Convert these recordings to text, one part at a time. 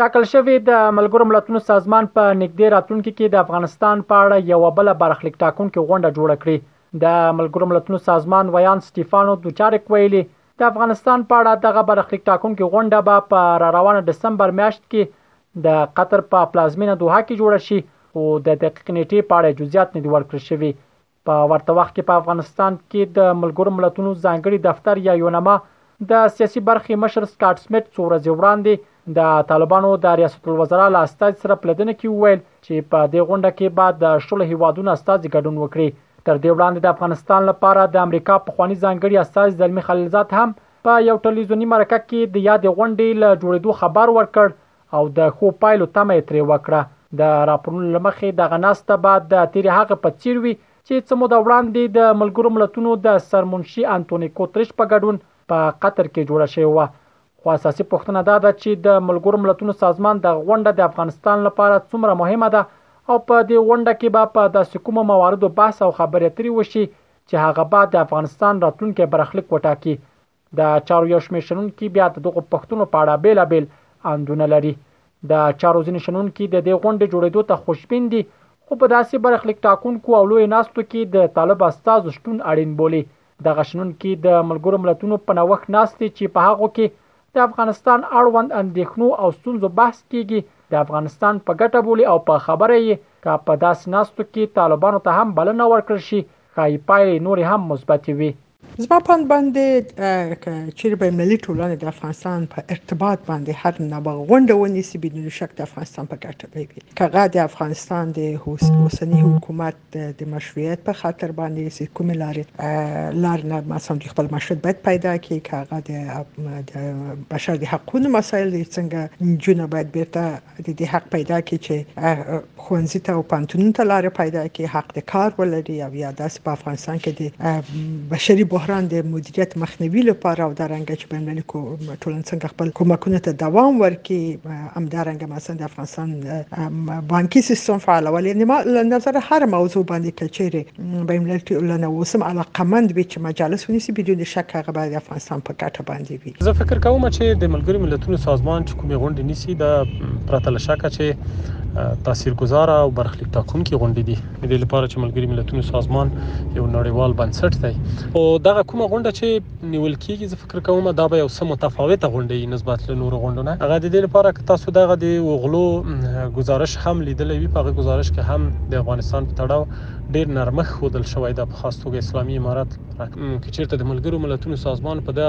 ټاکل شوې د ملګرو ملتونو سازمان په نږدې راتلونکي کې د افغانستان په اړه یو بل برخلیک ټاکونکو غونډه جوړه کړي د ملګرو ملتونو سازمان ویان سټیفانو دوچارک ویلي د افغانستان په اړه دغه برخلیک ټاکونکو غونډه به په را روانه دسمبر میاشت کې د قطر په پلازمینه دوحه کې جوړه شي او د دقیق نیټې په اړه جزئیات نه دي ورکړل شوي په ورته وخت کې په افغانستان کې د ملګرو ملتونو ځانګړي دفتر یا یونما د سیاسي برخې مشر سکاټ سمیت څو ورځې وړاندې د طالبانو د ریاست الوزرا له استاد سره په لیدنه کې وویل چې په دې غونډه کې به د شل هیوادونو استاد ګډون وکړي تر دې وړاندې د افغانستان لپاره د امریکا په خواني ځانګړي استاد زلمی خلیلزاد هم په یو ټلویزیوني مرکه کې د یاد غونډې له جوړېدو خبر ورکړ او د ښو پایلو تمه یې ترې وکړه. د راپورونو له مخې دغه ناسته به د تېرې هغې په څېر وي چې څه موده وړاندې د ملګرو ملتونو د سرمنشي انتوني کوترش په ګډون په قطر کې جوړه شوې وه. خو اساسي پوښتنه دا ده چې د ملګرو ملتونو سازمان دغه غونډه د افغانستان لپاره څومره مهمه ده او په دې غونډه کې به په داسې کومو مواردو بحث او خبرې اترې وشي چې هغه به د افغانستان راتلونکی برخلیک وټاکي د چارو یو شمېر شنونکي بیا د دغو پښتونو په اړه بېلابېل اندونه لري. د چارو ځینې شنونکي د دې غونډې جوړېدو ته خوشبین دي، خو په داسې برخلیک ټاکونکو او لویو ناستو کې د طالب استازو شتون اړین بولي. دغه شنونکي د ملګرو ملتونو په نوښت ناستې چې په هغو کې د افغانستان اړوند اندېښنو او ستونزو بحث کېږي، د افغانستان په ګټه بولي او په خبره یې، که په داسې ناستو کې طالبانو ته هم بلنه ورکړل شي، ښايي پایلې نورې هم مثبتې وي. زما په اند باندې که چیرې به ملي ټولنه د افغانستان په ارتباط باندې هر نوع غونډه ونیسي بدون شک د افغانستان په ګټه به وي کغه د افغانستان د اوسنی حکومت د مشروعیت په خاطر باندې سي کوم لارې لار نه مثلا د خپل مشروعیت باید پیدا کړي کغه د بشر د حقوقو مسایل څنګه جون باید بیرته د دې حق پیدا کړي چې ښوونځي ته او پوهنتونونو ته لاره پیدا کړي، حق د کار ولري او یا داسې په افغانستان کې د بشري بحران د مدیریت مخنیوي لپاره او دارنګه چې بینالمللي ټولنه څنګه خپل کمکونو ته دوام ورکړي، همدارنګه مثلا د افغانستان بانکي سیستم فعالول، یعنې ما له نظره هره موضوع باندې که چېرې بینالمللي ټولنه اوس هم علاقمند وي چې مجالس ونیسي، بدون شک هغه به د افغانستان په ګټه باندې وي. زه فکر کوم چې د ملګرو ملتونو سازمان چې کومې غونډې نیسي دا پرته له شکه چې تاثیرګذاره او برخلیک ټاکونکې غونډې دي د دې لپاره چې ملګري ملتونو سازمان یو نړیوال بنسټ دی او دغه کومه غونډه چې نیول کیږي زه فکر کوم دا به یو څه متفاوته غونډه وي نسبت له نورو غونډو نه هغه د دې لپاره که تاسو دغه د غلو ګزارش هم لیدلی وي په هغه ګزارش کې هم د افغانستان په تړاو ډیر نرمښت ښودل شوی دا په خاص توګه اسلامي امارت لپاره که چیرته د ملګرو ملتونو سازمان په د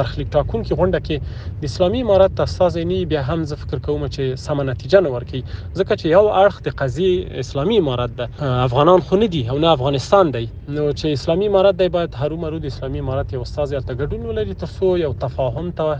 برخلیک ټاکونکي غونډه کې د اسلامي امارت استازی نه بیا هم زه فکر کوم چې سمه نتیجه نه ورکي ځکه چې یو اړخ د قضیه اسلامي امارت ده افغانان خو نه دي او نه افغانستان دی نو چې اسلامي امارت دی باید هرو مرو د اسلامي امارت یو استاد هلته ګډون ولري تر څو یو تفاهم ته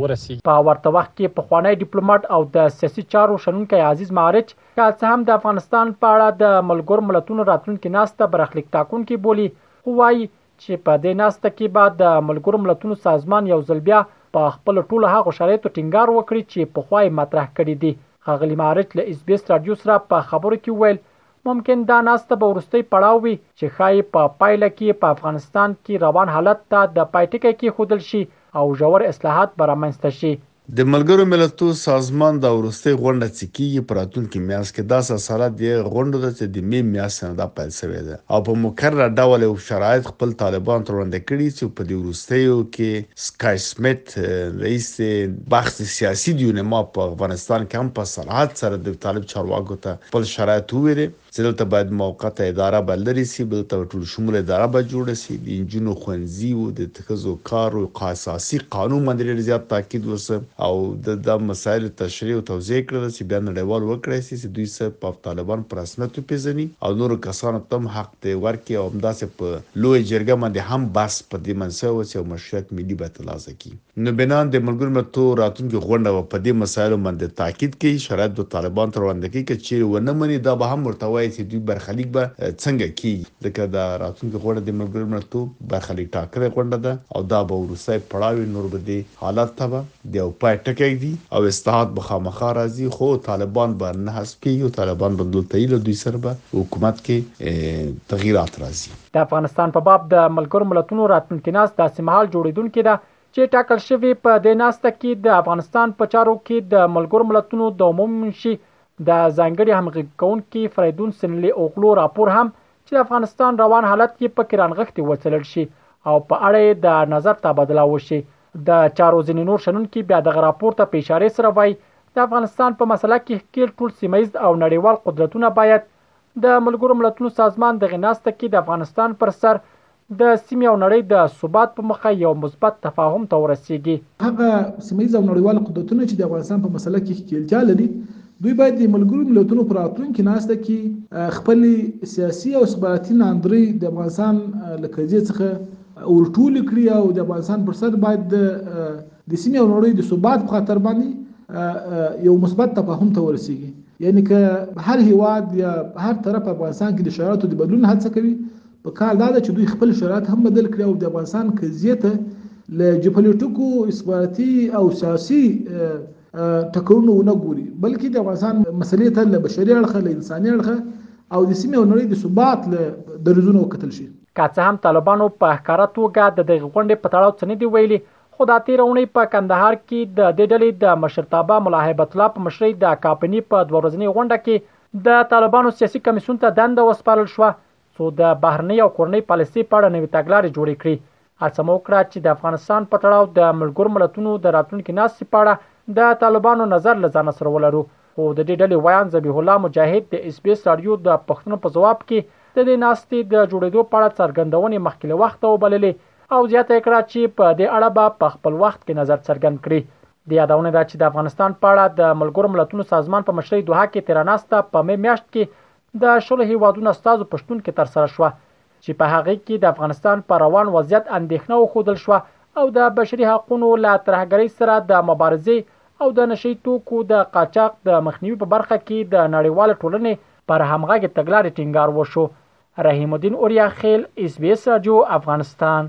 ورسیږي. په ورته وخت کې پخوانی ډیپلوماټ او د سیاسي چارو شنونکی عزیز معارج که څه هم د افغانستان په اړه د ملګرو ملتونو راتلونکې ناسته برخلیک ټاکونکې بولي خو وايي چې په دې ناسته کې به د ملګرو ملتونو سازمان یو ځل بیا په خپلو ټولو هغو شرایطو ټینګار وکړي چې پخوا یې مطرح کړي دي. ښاغلي معارج له ایس بي ایس راډیو سره په خبرو کې وویل ممکن دا ناسته به وروستۍ پړاو وي چې ښايي په پایله کې په افغانستان کې روان حالت ته د پای ټکی کېښودل شي او ژور اصلاحات به رامنځته شي. د ملګرو ملتو سازمان دا وروستۍ غونډه چې کېږي په راتلونکي میاشت کې، داسې اصاله د هغې غونډو ده چې د مې میاشتې نه دا پیل شوې ده او په مکرره ډول یې شرایط خپل طالبانو ته وړاندې کړي چې په دې وروستیو کې سکای سمیت رئیس بخش سیاسي دیونما په افغانستان کې هم په صراحت سره د طالب چارواکو ته خپل شرایط وویل چې دلته باید موقته اداره به لرې شي، دلته به ټول شموله اداره به جوړه شي، د نجونو ښونځي و، د ښځو کار و، اساسي قانون باندې ډېر زیات تاکید وسو او ده دا مسایل تشریح او توضیح کړل چې بیا نړیوال وکړای شي چې دوی څه په طالبان په رسمیت وپېژني او نورو کسانو ته هم حق دې ورکړي او همداسې په لویه جرګه باندې هم بحث پر دې منصوبه وشي او مشروعیت ملي به ترلاسه کړي. نو بنان د ملګرو ملتو راتلونکې غونډه به په دې مسایلو باندې تاکید کوي، شرایط به طالبان ته وړاندې کوي، که چېرې ونه مني دا به هم ورته وايي چې دوی برخلیک به څنګه کېږي، ځکه دا راتلونکې غونډه د ملګرو ملتو برخلیک ټاکلې غونډه ده او دا به وروستی پړاو وي، نور به دې حالت ته به د یو پای ټکی ږدي او اصلاحات به خامخا راځي، خو طالبان به نه حذف کېږي او طالبان به دلته وي، له دوی سره به حکومت کې تغییرات راځي. د افغانستان په باب د ملګرو ملتونو راتلونکې ناست داسې مهال جوړېدونکې ده چې ټاکل شوې په دې ناسته کې د افغانستان په چارو کې د ملګرو ملتونو د عمومي منشي د ځانګړي همغږي کوونکي فریدون سنلي اوغلو راپور هم چې د افغانستان روان حالت یې پکې رانغښتي وڅېړل شي او په اړه یې د نظر تبادله وشي د چارو ځینې نور شنونکي بیا دغه راپور ته په اشارې سره وایي د افغانستان په مسله کې ښکېل ټول سیمه ییز او نړیوال قدرتونه باید د ملګرو ملتونو سازمان دغې ناسته کې د افغانستان پر سر د سیمې او نړۍ د ثبات په مخه یو مثبت تفاهم ته ورسېږي. هغه سیمه ییز او نړیوال قدرتونه چې د افغانستان په مسله کې ښکېلتیا لري، دوی باید د ملګرو ملتونو په راتلونکې ناسته کې خپلې سیاسي او استخباراتي ناندرۍ د افغانستان له قضیې څخه ورټولې کړي او د افغانستان پر سر باید د د سیمې او نړۍ د ثبات په خاطر باندې یو مثبت تفاهم ته ورسېږي. یعنې که هر هېواد یا هر طرف په افغانستان کې د شرایطو د بدلون هڅه کوي، په کار دا ده چې دوی خپل شرایط هم بدل کړي او د افغانستان قضیې ته له جیوپولیټیکو، استخباراتي او سیاسي ټکرونو ونه ګوري، بلکې د افغانستان مسلې ته له بشري اړخه، له انساني اړخه او د سیمې او نړۍ د ثبات له دریځونو وکتل شي. که څه هم طالبانو په ښکاره توګه د دغې غونډې په تړاو څه نه دي ویلي، خو دا تېره اوڼۍ په کندهار کي د دې ډلي د مشرتابه ملا هیبت الله په مشرۍ د کاپني په دوه ورځنۍ غونډه کي د طالبانو سیاسي کمیسیون ته دنده وسپارل شوه څو د بهرنۍ او کورنۍ پالیسۍ په اړه نوې تګلارې جوړې کړي. هڅه مو وکړه چي د افغانستان په تړاو د ملګروملتونو د راتلونکي ناستي په اړه د طالبانو نظر له ځانه سره ولرو خو د دې ډلي ویاند ذبیح الله مجاهد د اس بي اس راډیو د پوښتنو په ځواب کي د دې ناستي د جوړېدو په اړه څرګندونې مخکي له وخته وبللې او زیاته یې کړه چې په دې اړه به په خپل وخت کې نظر څرګند کړي. د یادونې ده چې د افغانستان په اړه د ملګرو ملتونو سازمان په مشرۍ دوحه کې تېره ناسته په مې میاشت کې د شلو هېوادونو استازو په شتون کې ترسره شوه چې په هغې کې د افغانستان پر روان وضعیت اندېښنه وښودل شوه او د بشري حقونو له ترهګرۍ سره د مبارزې او د نشه یي توکو د قاچاق د مخنیوي په برخه کې د نړیوالې ټولنې پر همغږې تګلارې ټینګار وشو رحیم الدین اوریا خیل اس بي اس رادیو افغانستان